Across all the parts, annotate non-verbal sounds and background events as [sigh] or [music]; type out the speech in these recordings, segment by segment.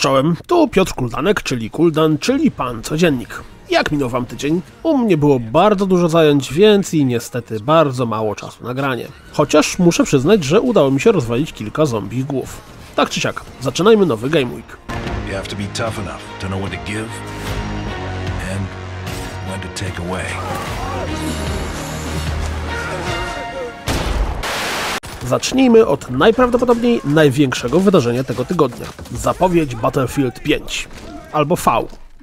Cześć czołem, tu Piotr Kuldanek, czyli Kuldan, czyli Pan Codziennik. Jak minął wam tydzień? U mnie było bardzo dużo zajęć, więc i niestety bardzo mało czasu na granie. Chociaż muszę przyznać, że udało mi się rozwalić kilka zombie głów. Tak czy siak, zaczynajmy nowy Game Week. You have to be tough enough to know when to give and when to take away. Zacznijmy od najprawdopodobniej największego wydarzenia tego tygodnia. Zapowiedź Battlefield 5. Albo V.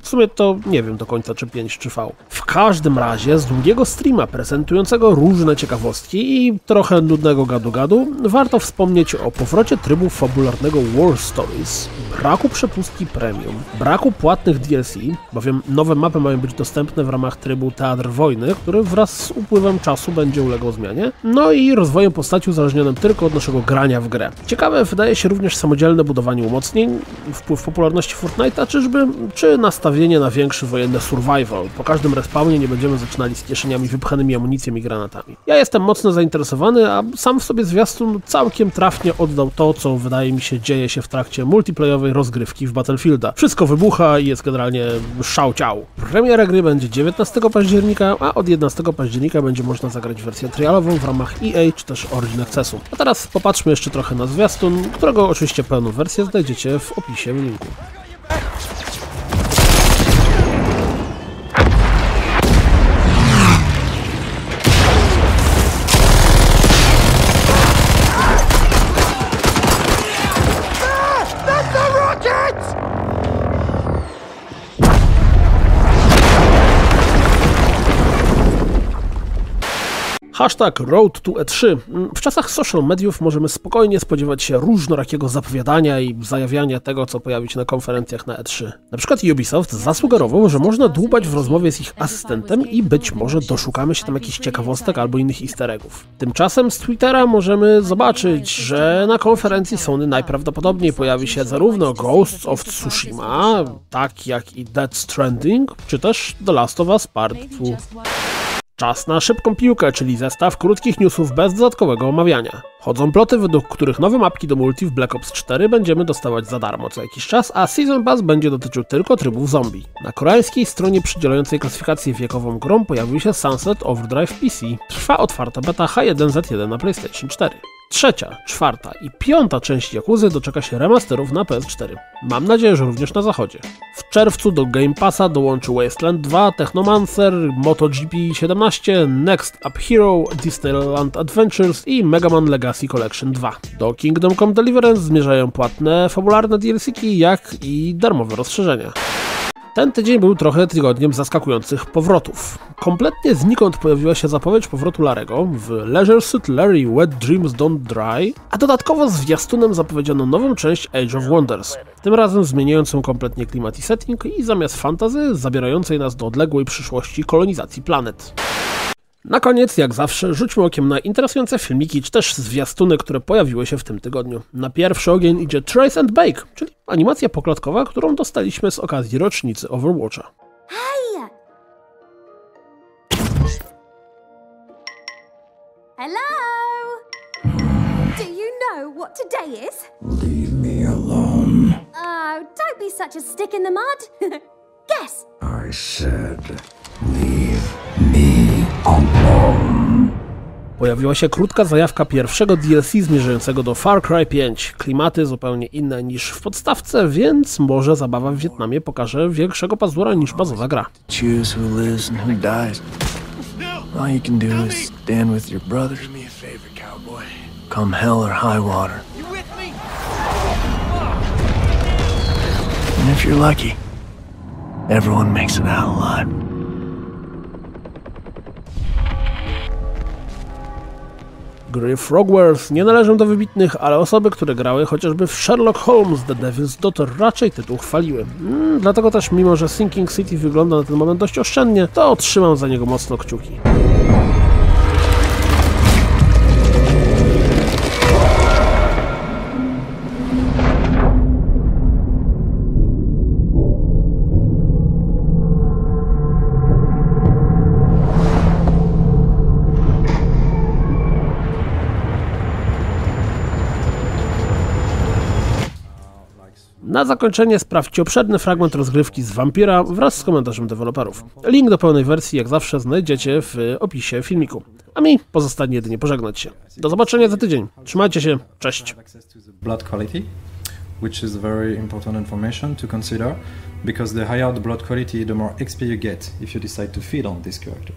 W sumie to nie wiem do końca czy 5 czy V. W każdym razie z długiego streama prezentującego różne ciekawostki i trochę nudnego gadu-gadu warto wspomnieć o powrocie trybu fabularnego War Stories, braku przepustki premium, braku płatnych DLC, bowiem nowe mapy mają być dostępne w ramach trybu Teatr Wojny, który wraz z upływem czasu będzie ulegał zmianie, no i rozwojem postaci uzależnionym tylko od naszego grania w grę. Ciekawe wydaje się również samodzielne budowanie umocnień, wpływ popularności Fortnite'a, czyżby, czy nastawienie na większy wojenny survival. Po każdym respawnie nie będziemy zaczynali z kieszeniami wypchanymi amunicją i granatami. Ja jestem mocno zainteresowany, a sam w sobie zwiastun całkiem trafnie oddał to, co wydaje mi się dzieje się w trakcie multiplayowej rozgrywki w Battlefielda. Wszystko wybucha i jest generalnie szał ciał. Premiera gry będzie 19 października, a od 11 października będzie można zagrać wersję trialową w ramach EA czy też Origin Accessu. A teraz popatrzmy jeszcze trochę na zwiastun, którego oczywiście pełną wersję znajdziecie w opisie w linku. Hashtag Road to E3. W czasach social mediów możemy spokojnie spodziewać się różnorakiego zapowiadania i zajawiania tego, co pojawi się na konferencjach na E3. Na przykład Ubisoft zasugerował, że można dłubać w rozmowie z ich asystentem i być może doszukamy się tam jakichś ciekawostek albo innych easter eggów. Tymczasem z Twittera możemy zobaczyć, że na konferencji Sony najprawdopodobniej pojawi się zarówno Ghosts of Tsushima, tak jak i Dead Stranding, czy też The Last of Us Part 2. Czas na szybką piłkę, czyli zestaw krótkich newsów bez dodatkowego omawiania. Chodzą ploty, według których nowe mapki do multi w Black Ops 4 będziemy dostawać za darmo co jakiś czas, a Season Pass będzie dotyczył tylko trybów zombie. Na koreańskiej stronie przydzielającej klasyfikację wiekową grom pojawił się Sunset Overdrive PC. Trwa otwarta beta H1Z1 na PlayStation 4. Trzecia, czwarta i piąta część Yakuzy doczeka się remasterów na PS4. Mam nadzieję, że również na zachodzie. W czerwcu do Game Passa dołączy Wasteland 2, Technomancer, MotoGP 17, Next Up Hero, Disneyland Adventures i Mega Man Legacy Collection 2. Do Kingdom Come Deliverance zmierzają płatne, fabularne DLC-ki, jak i darmowe rozszerzenia. Ten tydzień był trochę tygodniem zaskakujących powrotów. Kompletnie znikąd pojawiła się zapowiedź powrotu Larego w Leisure Suit Larry Wet Dreams Don't Dry, a dodatkowo zwiastunem zapowiedziano nową część Age of Wonders. Tym razem zmieniającą kompletnie klimat i setting i zamiast fantazy zabierającej nas do odległej przyszłości kolonizacji planet. Na koniec, jak zawsze, rzućmy okiem na interesujące filmiki, czy też zwiastuny, które pojawiły się w tym tygodniu. Na pierwszy ogień idzie Trace and Bake, czyli animacja poklatkowa, którą dostaliśmy z okazji rocznicy Overwatcha. Hey! Hello? Do you know what today is? Leave me alone. Oh, don't be such a stick in the mud. [laughs] Guess. I said, leave. Pojawiła się krótka zajawka pierwszego DLC zmierzającego do Far Cry 5. Klimaty zupełnie inne niż w podstawce, więc może zabawa w Wietnamie pokaże większego pazura niż bazowa gra. choose who lives and who dies. All you can do is stand with your brothers, Do me a favor, cowboy. come hell or high water. And if you're lucky, everyone makes it out alive. Gry Frogwares nie należą do wybitnych, ale osoby, które grały chociażby w Sherlock Holmes The Devil's Daughter raczej tytuł chwaliły. Mm, dlatego też mimo, że Sinking City wygląda na ten moment dość oszczędnie, to trzymam za niego mocno kciuki. Na zakończenie sprawdźcie obszerny fragment rozgrywki z Vampira wraz z komentarzem deweloperów. Link do pełnej wersji jak zawsze znajdziecie w opisie filmiku. A mi pozostanie jedynie pożegnać się. Do zobaczenia za tydzień. Trzymajcie się, cześć. which is very important information to consider because the higher the blood quality, the more XP you get if you decide to feed on this character.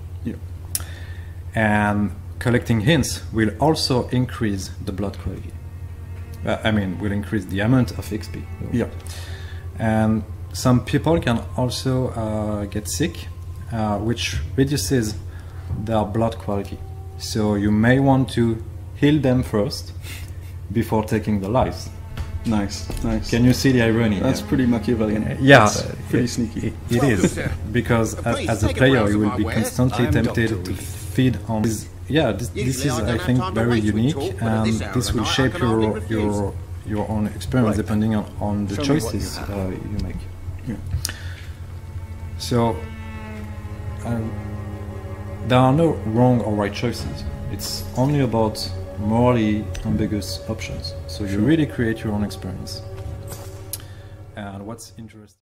And collecting hints will also increase the blood quality. Uh, I mean, will increase the amount of XP. Yeah. And some people can also uh, get sick, uh, which reduces their blood quality. So you may want to heal them first before taking the lives. Nice, nice. Can you see the irony? That's here? pretty Machiavellian. yeah, That's pretty it- sneaky. it- it is because a- as a player you will be constantly tempted to feed on. This, yeah, this, this is I think very unique, and this will shape your your your own experience depending on, on the Show choices you uh, you make. Yeah. So um, there are no wrong or right choices. It's only about morally ambiguous options. So you really create your own experience. And what's interesting.